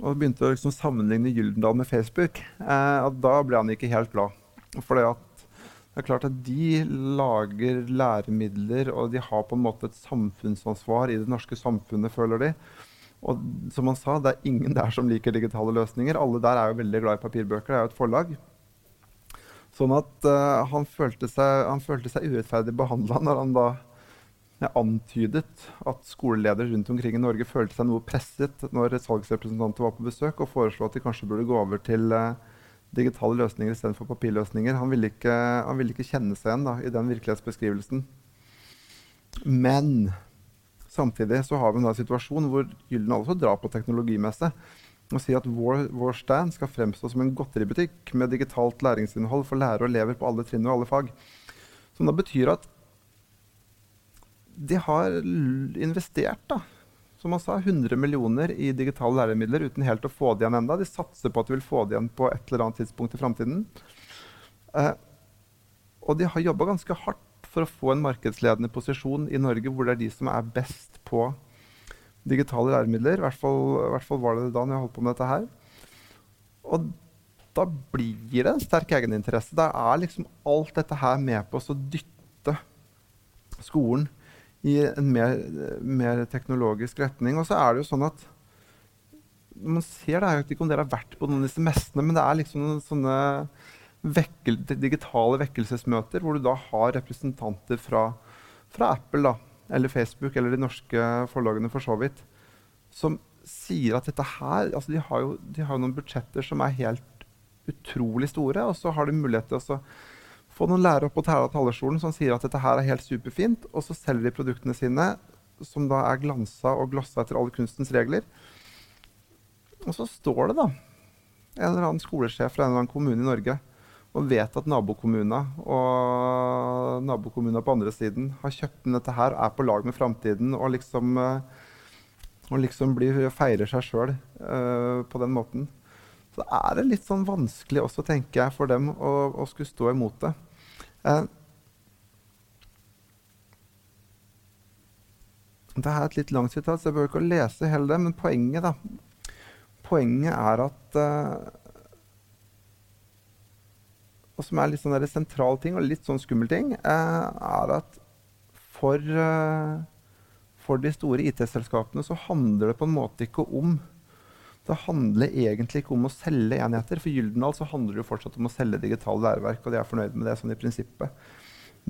Speaker 2: Og begynte å liksom sammenligne Gyldendal med Facebook. Eh, da ble han ikke helt glad. For Det er klart at De lager læremidler, og de har på en måte et samfunnsansvar i det norske samfunnet, føler de. Og som han sa, det er ingen der som liker digitale løsninger. Alle der er jo veldig glad i papirbøker. Det er jo et forlag. Sånn at uh, han, følte seg, han, følte seg, urettferdig behandla når han da antydet at skoleledere rundt omkring i Norge følte seg noe presset når salgsrepresentanter var på besøk, og foreslo at de kanskje burde gå over til uh, digitale løsninger istedenfor papirløsninger. Han ville, ikke, han ville ikke kjenne seg igjen da, i den virkelighetsbeskrivelsen. Men samtidig så har vi en situasjon hvor Gylden også drar på teknologimesse og sier at vår, vår, stand skal fremstå som en godteributikk med digitalt læringsinnhold for lærere og elever på alle trinn og alle fag. Som da betyr at de har investert da, som han sa, 100 millioner i digitale læremidler uten helt å få det igjen enda. De satser på at de vil få det igjen på et eller annet tidspunkt i framtiden. Eh, og de har jobba ganske hardt for å få en markedsledende posisjon i Norge, hvor det er de som er best på digitale læremidler. I hvert fall, i hvert fall var det det da når jeg holdt på med dette her. Og da blir det en sterk egeninteresse. Da er liksom alt dette her med på å dytte skolen i en mer, mer, teknologisk retning. Og så er det jo sånn at man ser det, Jeg vet ikke om dere har vært på noen av disse messene, men det er liksom sånne vekkel, digitale vekkelsesmøter hvor du da har representanter fra, fra Apple da, eller Facebook eller de norske forlagene for så vidt, som sier at dette her altså de, har jo, de har jo noen budsjetter som er helt utrolig store, og så har de mulighet til å få noen lærere opp på talerstolen som sier at dette her er helt superfint, og så selger de produktene sine, som da er glansa og glossa etter alle kunstens regler. Og så står det da en eller annen skolesjef fra en eller annen kommune i Norge og vet at nabokommunen og nabokommunen på andre siden har kjøpt inn dette her, er på lag med framtiden og liksom, og liksom blir, feirer seg sjøl uh, eh, på den måten. Så er det litt sånn vanskelig også, tenker jeg, for dem å, å skulle stå imot det. Uh, Dette er et litt langt sitat, så jeg behøver ikke lese hele det. Men poenget, da, poenget er at uh, Og som er litt sånn sentral ting og litt sånn skummel ting, uh, er at for, uh, for de store IT-selskapene så handler det på en måte ikke om det handler egentlig ikke om å selge enheter. For Gyldendal så handler det jo fortsatt om å selge digitale læreverk, og de er fornøyd med det sånn i prinsippet.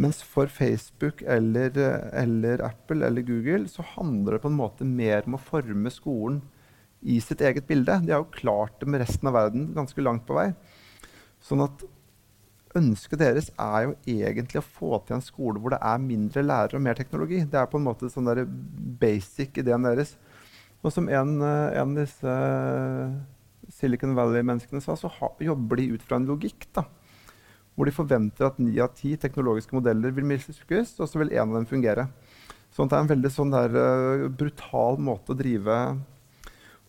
Speaker 2: Mens for Facebook eller, eller, Apple eller Google så handler det på en måte mer om å forme skolen i sitt eget bilde. De har jo klart det med resten av verden ganske langt på vei. Sånn at ønsket deres er jo egentlig å få til en skole hvor det er mindre lærere og mer teknologi. Det er på en måte sånn der basic ideen deres. Og som en, eh, en av disse eh, Silicon Valley-menneskene sa, så jobber de ut fra en logikk. da, Hvor de forventer at ni av ti teknologiske modeller vil mislykkes, og så vil én av dem fungere. Sånn at det er en veldig sånn der, uh, brutal måte å drive,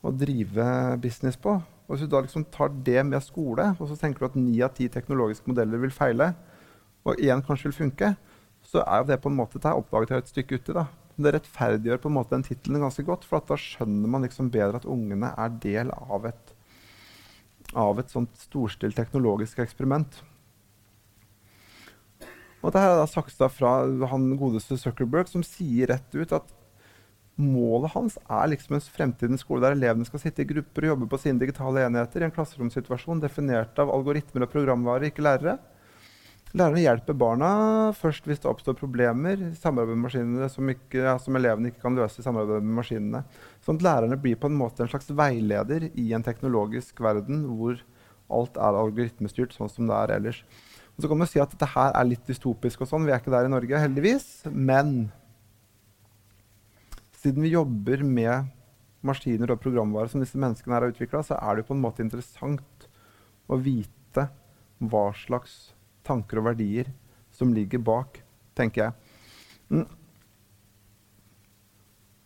Speaker 2: å drive, business på. Og Hvis du da liksom tar det med skole, og så tenker du at ni av ti teknologiske modeller vil feile, og én kanskje vil funke, så er jo det på en måte det er oppdaget et stykke uti. da det rettferdiggjør på en måte den tittelen ganske godt. For da skjønner man liksom bedre at ungene er del av et, av et sånt storstilt teknologisk eksperiment. Og dette er da saksa fra han godeste Zuckerberg, som sier rett ut at målet hans er liksom en fremtidens skole der elevene skal sitte i grupper og jobbe på sine digitale enheter i en klasseromsituasjon definert av algoritmer og programvare, ikke lærere. Lærerne hjelper barna først hvis det oppstår problemer i samarbeid med maskinene som, ikke, som, elevene ikke kan løse i samarbeid med maskinene. Sånn at lærerne blir på en måte en slags veileder i en teknologisk verden hvor alt er algoritmestyrt, sånn som det er ellers. Og så kan man si at dette her er litt dystopisk, og sånn. vi er ikke der i Norge, heldigvis. Men siden vi jobber med maskiner og programvare som disse menneskene her har utvikla, så er det på en måte interessant å vite hva slags tanker og verdier som ligger bak, tenker jeg. Mm.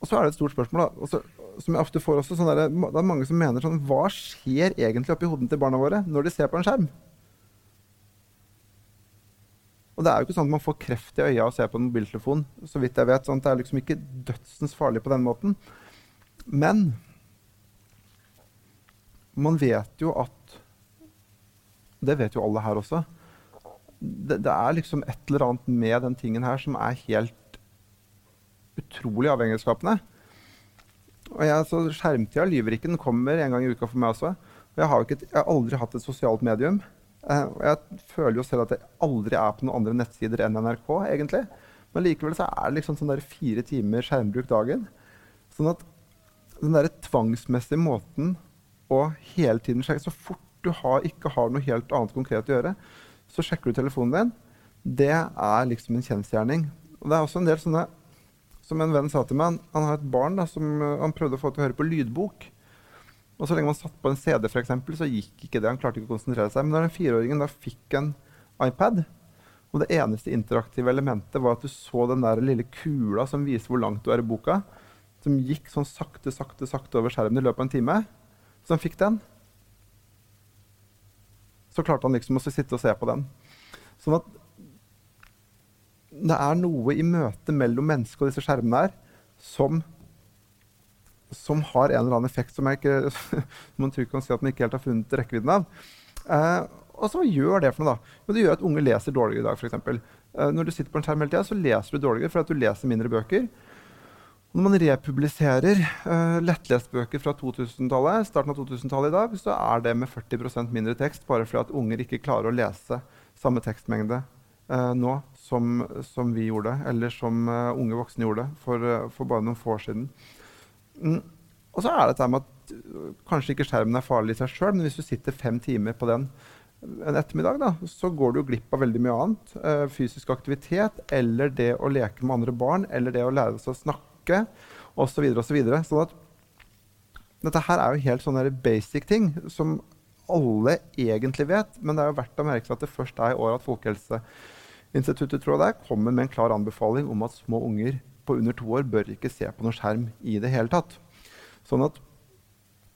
Speaker 2: Og så er det et stort spørsmål, da, også, som jeg ofte får også. Sånn der, det er mange som mener sånn Hva skjer egentlig oppi hodene til barna våre når de ser på en skjerm? Det er jo ikke sånn at man får kreft i øya å se på en mobiltelefon. så vidt jeg vet, sånn Det er liksom ikke dødsens farlig på den måten. Men man vet jo at Det vet jo alle her også det, det, er liksom et eller annet med den tingen her som er helt utrolig avhengighetsskapende. Og jeg, så Skjermtida lyver ikke. Den kommer en gang i uka for meg også. Og jeg har, ikke, jeg har aldri hatt et sosialt medium. Og jeg føler jo selv at jeg aldri er på noen andre nettsider enn NRK, egentlig. Men likevel så er det liksom sånn der fire timer skjermbruk dagen. Sånn at den der tvangsmessige måten å hele tiden sjekke Så fort du har, ikke har noe helt annet konkret å gjøre, så sjekker du telefonen din. Det er liksom en kjensgjerning. Og det er også en del sånne Som en venn sa til meg, han, har et barn da, som han prøvde å få til å høre på lydbok. Og så lenge man satt på en CD, for eksempel, så gikk ikke det. Han klarte ikke å konsentrere seg. Men da den fireåringen da fikk en iPad, og det eneste interaktive elementet var at du så den der lille kula som viser hvor langt du er i boka, som gikk sånn sakte, sakte, sakte over skjermen i løpet av en time, så han fikk den, så klarte han liksom å sitte og se på den. Sånn at det er noe i møtet mellom mennesket og disse skjermene her som, som har en eller annen effekt som jeg ikke, man tror kan si at man ikke helt har funnet rekkevidden av. Eh, og så gjør det for noe, da? Jo, det gjør at unge leser dårligere i dag, f.eks. Eh, når du sitter på en skjerm hele tida, så leser du dårligere fordi du leser mindre bøker. Når man republiserer eh, lettlestbøker fra 2000-tallet, starten av 2000-tallet i dag, så er det med 40% mindre tekst, bare fordi at unger ikke klarer å lese samme tekstmengde eh, nå som, som, vi gjorde, eller som uh, unge voksne gjorde for, for, bare noen få år siden. Mm. Og så er det dette med at kanskje ikke skjermen er farlig i seg sjøl, men hvis du sitter fem timer på den en ettermiddag, da, så går du glipp av veldig mye annet. fysisk aktivitet, eller det å leke med andre barn, eller det å lære seg å snakke osv. Så osv. Så sånn at dette her er jo helt sånne basic ting som alle egentlig vet, men det er jo verdt å merke seg at det først er i år at Folkehelseinstituttet tror jeg det kommer med en klar anbefaling om at små unger på under to år bør ikke se på noen skjerm i det hele tatt. Sånn at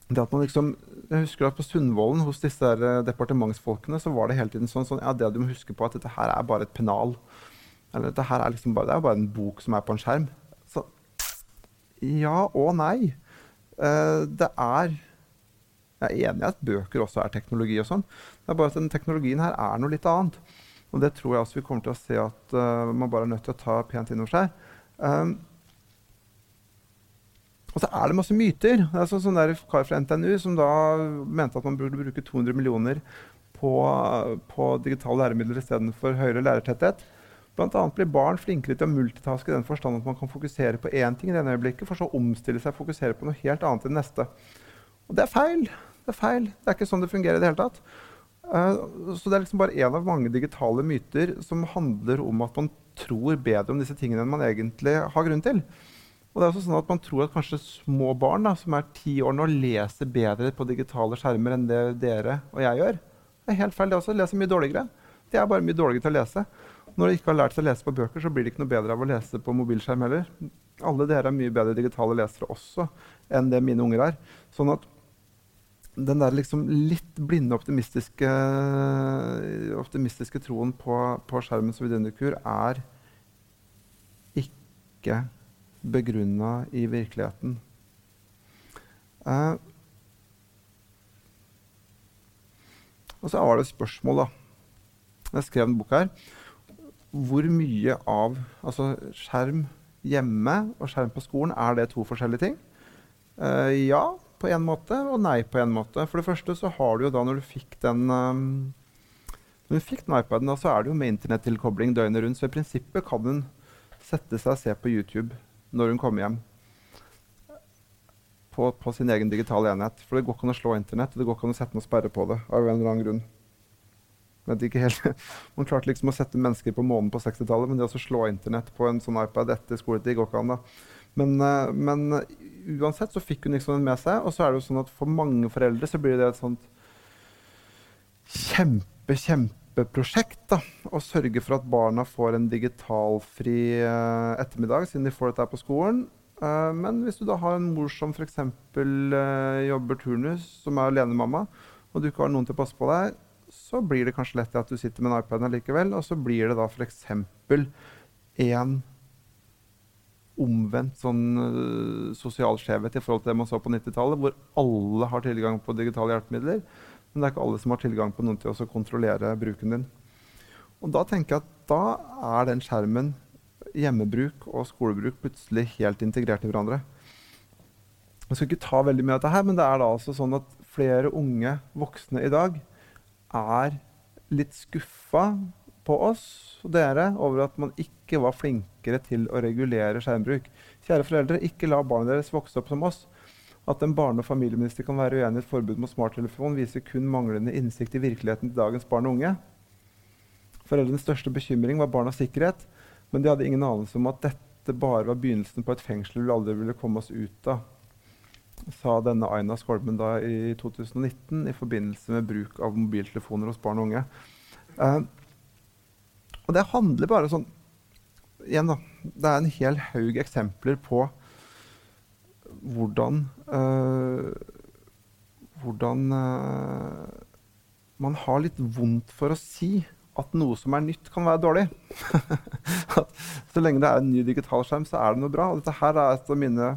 Speaker 2: det at man liksom, jeg husker at På Sundvolden hos disse der departementsfolkene så var det hele tiden sånn, sånn ja, det du må huske på at dette her er bare et pennal. Eller dette her er liksom bare, det er bare en bok som er på en skjerm. Ja og nei. Uh, det er Jeg er enig i at bøker også er teknologi og sånn. Det er bare at den teknologien her er noe litt annet. Og det tror jeg også vi kommer til å se at uh, man bare er nødt til å ta pent inn over seg. Um, og så er det masse myter. Det er sånn, sånn der kar fra NTNU som da mente at man burde bruke 200 millioner på, på digitale læremidler istedenfor høyere lærertetthet. Bl.a. blir barn flinkere til å multitaske i den forstand at man kan fokusere på én ting i det øyeblikket, for så å omstille seg og fokusere på noe helt annet i det neste. Og det er feil. Det er feil. Det er ikke sånn det fungerer i det hele tatt. Uh, så det er liksom bare én av mange digitale myter som handler om at man tror bedre om disse tingene enn man egentlig har grunn til. Og det er også sånn at Man tror at kanskje små barn da, som er ti år nå, leser bedre på digitale skjermer enn det dere og jeg gjør. Det er helt feil, det også. Leser mye dårligere. De er bare mye dårligere til å lese. Når de ikke har lært seg å lese på bøker, så blir det ikke noe bedre av å lese på mobilskjerm heller. Alle dere er mye bedre digitale lesere også enn det mine unger er. Sånn at den der liksom litt blinde, optimistiske, optimistiske troen på, på skjermens vidunderkur er ikke begrunna i virkeligheten. Eh, og så var det et spørsmål, da. Jeg skrev en bok her hvor mye av altså skjerm hjemme og skjerm på skolen, er det to forskjellige ting? Eh, ja, på en måte, og nei på en måte. For det første så har du jo da, når du fikk den um, når du fikk den iPaden, da, så er det jo med internettilkobling døgnet rundt. Så i prinsippet kan hun sette seg og se på YouTube når hun kommer hjem. På, på sin egen digitale enhet. For det går ikke an å slå Internett, og det går ikke an å sette noen sperre på det. av en eller annen grunn. Man klarte liksom å sette mennesker på månen på 60-tallet, men det å slå Internett på en sånn iPad etter skoletid går ikke an. da. Men, eh, men, uansett så fikk hun liksom den med seg. Og så er det jo sånn at for mange foreldre så blir det et sånt kjempe, kjempeprosjekt da, å sørge for at barna får en digitalfri uh, ettermiddag, siden de får dette på skolen. Uh, men hvis du da har en mor som f.eks. Jobber turnus, som er alenemamma, og du ikke har noen til å passe på deg, så blir det kanskje lett at du sitter med en iPad likevel, og så blir det da f.eks. en omvendt sånn uh, sosial skjevhet i forhold til det man så på 90-tallet, hvor alle har tilgang på digitale hjelpemidler, men det er ikke alle som har tilgang på noen til å kontrollere bruken din. Og da tenker jeg at da er den skjermen, hjemmebruk og skolebruk, plutselig helt integrert i hverandre. Jeg skal ikke ta veldig mye av dette her, men det er da altså sånn at flere unge voksne i dag er litt skuffa på oss og dere over at man ikke var flinkere til å regulere skjermbruk. Kjære foreldre, ikke la barna deres vokse opp som oss. At en barne- og familieminister kan være uenig i et forbud mot smarttelefon, viser kun manglende innsikt i virkeligheten til dagens barn og unge. Foreldrenes største bekymring var barnas sikkerhet, men de hadde ingen anelse om at dette bare var begynnelsen på et fengsel vi aldri ville komme oss ut av, sa denne Aina Skolmen da i 2019 i forbindelse med bruk av mobiltelefoner hos barn og unge. Uh, og det handler bare sånn Igjen, da. Det er en hel haug eksempler på hvordan øh, Hvordan øh, man har litt vondt for å si at noe som er nytt, kan være dårlig. så lenge det er en ny digitalskjerm, så er det noe bra. Og dette her er et av mine,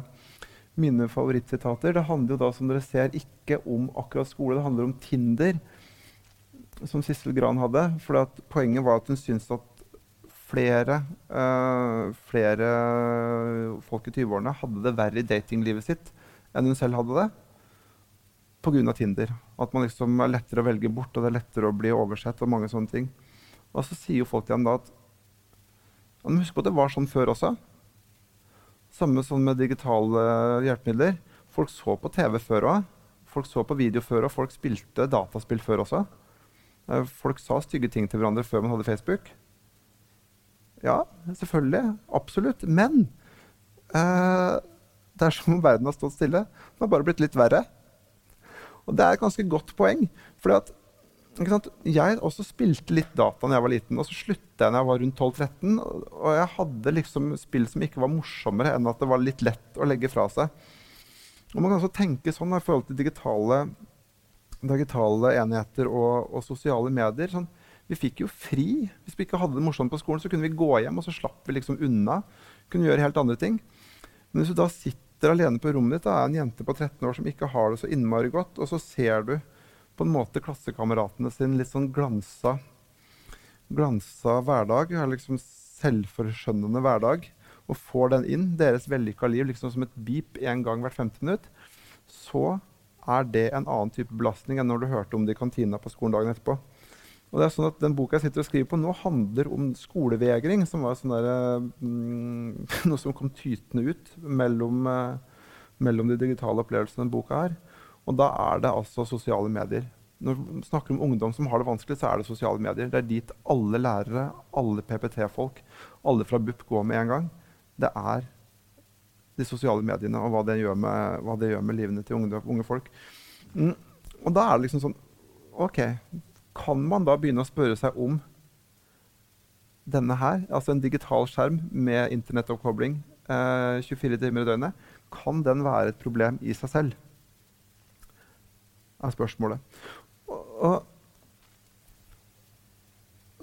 Speaker 2: mine favorittsitater. Det handler jo da, som dere ser, ikke om akkurat skole. Det handler om Tinder, som Sissel Gran hadde. For poenget var at hun syntes at flere, uh, flere folk i 20-årene hadde det verre i datinglivet sitt enn hun selv hadde det. Pga. Tinder. At man liksom er lettere å velge bort, og det er lettere å bli oversett. og mange sånne ting. Og så sier jo folk til ham da at Husk på at det var sånn før også. Samme sånn med digitale hjelpemidler. Folk så på TV før òg. Folk så på video før, og folk spilte dataspill før også. Eh, folk sa stygge ting til hverandre før man hadde Facebook. Ja, selvfølgelig. Absolutt. Men eh, det er som om verden har stått stille. Den har bare blitt litt verre. Og det er et ganske godt poeng. at jeg også spilte litt data da jeg var liten, og så slutta jeg da jeg var rundt 12-13. Og jeg hadde liksom spill som ikke var morsommere enn at det var litt lett å legge fra seg. Og Man kan også tenke sånn i forhold til digitale, digitale enheter og, og, sosiale medier. Sånn, vi fikk jo fri. Hvis vi ikke hadde det morsomt på skolen, så kunne vi gå hjem, og så slapp vi liksom unna. Kunne gjøre helt andre ting. Men hvis du da sitter alene på rommet ditt, da er en jente på 13 år som ikke har det så innmari godt, og så ser du på en måte klassekameratene sin litt sånn glansa, glansa hverdag, liksom selvforskjønnende hverdag, og får den inn, deres vellykka liv, liksom som et beep én gang hvert femte minutt, så er det en annen type belastning enn når du hørte om det i kantina på skolen dagen etterpå. Og det er sånn at Den boka jeg sitter og skriver på nå, handler om skolevegring, som var sånn der, mm, noe som kom tytende ut mellom, eh, mellom de digitale opplevelsene denne boka her. Og da er det altså sosiale medier. Når vi snakker om ungdom som har det vanskelig, så er det sosiale medier. Det er dit alle lærere, alle PPT-folk, alle fra BUP går med en gang. Det er de sosiale mediene og hva det gjør med, det gjør med livene til unge, unge folk. Mm. Og da er det liksom sånn OK, kan man da begynne å spørre seg om denne her, altså en digital skjerm med internettoppkobling eh, 24 timer i døgnet, kan den være et problem i seg selv? er spørsmålet. Og, og,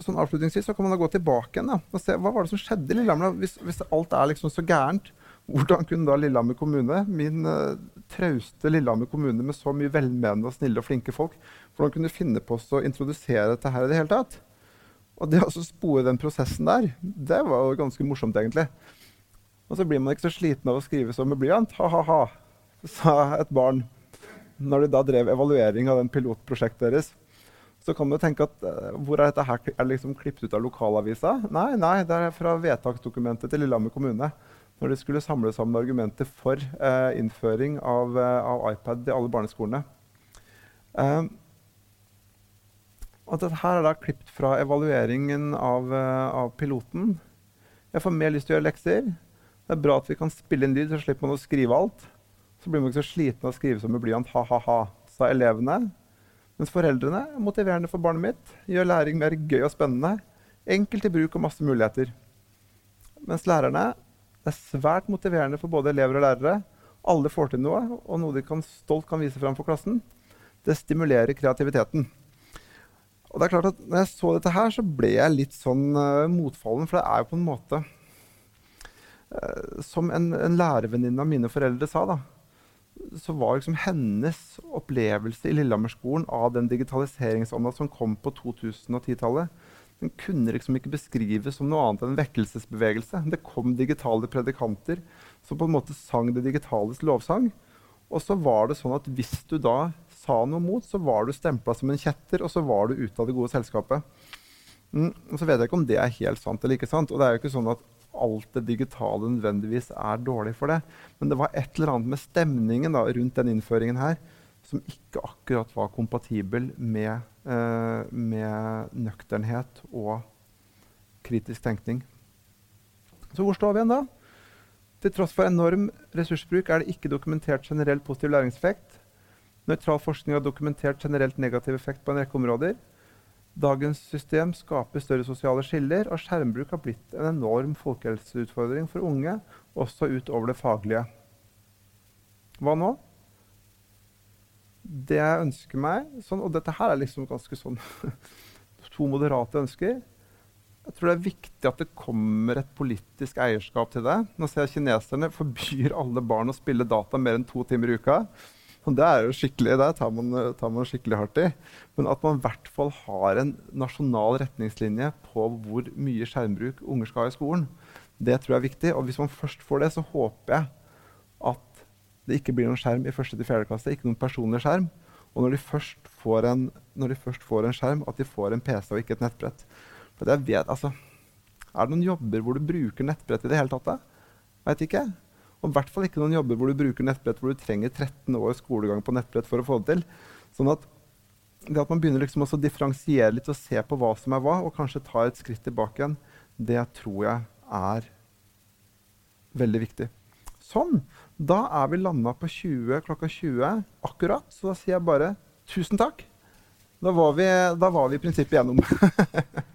Speaker 2: sånn avslutningsvis så kan man gå tilbake igjen da, og se hva var det som skjedde i Lillehammer. Hvis, hvis alt er liksom så gærent, hvordan kunne da Lillehammer kommune, min uh, trauste Lillehammer kommune med så mye velmenende og snille og flinke folk, hvordan kunne finne på å introdusere dette her i det hele tatt? Og det å spore den prosessen der, det var jo ganske morsomt, egentlig. Og så blir man ikke så sliten av å skrive så med blyant. Ha-ha-ha, sa et barn når de da drev evaluering av den pilotprosjektet deres, så kan du tenke at uh, hvor er dette her er liksom klippet ut av lokalavisa? Nei, nei, det er fra vedtaksdokumentet til Lillehammer kommune. Når de skulle samle sammen argumenter for eh, innføring av, uh, av, iPad i alle barneskolene. Og dette er da klippet fra evalueringen av, av, piloten. Jeg får mer lyst til å gjøre lekser. Det er bra at vi kan spille inn lyd, så slipper man å skrive alt. Så blir man ikke så sliten av å skrive som med blyant. Ha-ha-ha, sa elevene. Mens foreldrene er motiverende for barnet mitt. Gjør læring mer gøy og spennende. Enkelt i bruk og masse muligheter. Mens lærerne er svært motiverende for både elever og lærere. Alle får til noe, og noe de kan stolt kan vise fram for klassen. Det stimulerer kreativiteten. Og det er klart at når jeg så dette her, så ble jeg litt sånn uh, motfallen. For det er jo på en måte uh, Som en, en lærervenninne av mine foreldre sa, da så var liksom hennes opplevelse i Lillehammerskolen av den digitaliseringsånda som kom på 2010-tallet, den kunne liksom ikke beskrives som noe annet enn en vekkelsesbevegelse. Det kom digitale predikanter som på en måte sang det digitales lovsang. Og så var det sånn at hvis du da sa noe mot, så var du stempla som en kjetter, og så var du ute av det gode selskapet. Mm, så vet jeg ikke om det er helt sant eller ikke sant. Og det er jo ikke sånn at alt det digitale nødvendigvis er dårlig for det. Men det var et eller annet med stemningen da, rundt den innføringen her som ikke akkurat var kompatibel med, eh, med nøkternhet og kritisk tenkning. Så hvor står vi igjen da? Til tross for enorm ressursbruk er det ikke dokumentert generell positiv læringseffekt. Nøytral forskning har dokumentert generelt negativ effekt på en rekke områder. Dagens system skaper større sosiale skiller, og skjermbruk har blitt en enorm folkehelseutfordring for unge, også utover det faglige. Hva nå? Det jeg ønsker meg, sånn, og dette her er liksom ganske sånn to moderate ønsker Jeg tror det er viktig at det kommer et politisk eierskap til det. Nå ser jeg kineserne forbyr alle barn å spille data mer enn to timer i uka. Det er jo skikkelig, det tar man, tar man skikkelig hardt i. Men at man i hvert fall har en nasjonal retningslinje på hvor mye skjermbruk unger skal ha i skolen, det tror jeg er viktig. Og hvis man først får det, så håper jeg at det ikke blir noen skjerm i første til fjerde klasse. Ikke noen personlig skjerm. Og når de, først får en, når de først får en skjerm, at de får en PC og ikke et nettbrett. For jeg vet, altså, Er det noen jobber hvor du bruker nettbrett i det hele tatt? Veit ikke. Og i hvert fall ikke noen jobber hvor du bruker nettbrett hvor du trenger 13 år skolegang på nettbrett for å få det til. Sånn at det at man begynner liksom å differensiere litt og se på hva som er hva, og kanskje ta et skritt tilbake igjen, det tror jeg er veldig viktig. Sånn. Da er vi landa på 20, klokka 20 akkurat. Så da sier jeg bare tusen takk. Da var vi, da var vi i prinsippet gjennom.